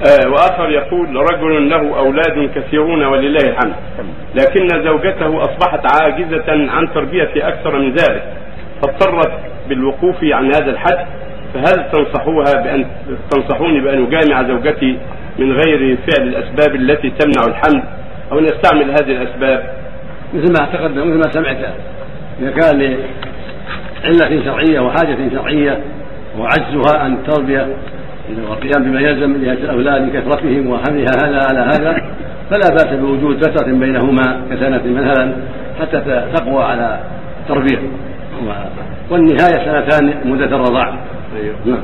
آه وآخر يقول رجل له أولاد كثيرون ولله الحمد. لكن زوجته أصبحت عاجزة عن تربية أكثر من ذلك فاضطرت بالوقوف عن هذا الحد. فهل تنصحوها بان تنصحوني بأن أجامع زوجتي من غير فعل الأسباب التي تمنع الحمل أو نستعمل هذه الأسباب؟ مثل ما تقدم مثل ما سمعت إذا كان لعلة شرعية وحاجة شرعية وعجزها عن التربيه والقيام بما يلزم لهذه الأولاد لكثرتهم وحملها هذا على هذا فلا بأس بوجود فتره بينهما كسنة مثلا حتى تقوى على التربية. والنهاية سنتان مدة الرضاع. أيوه. نعم.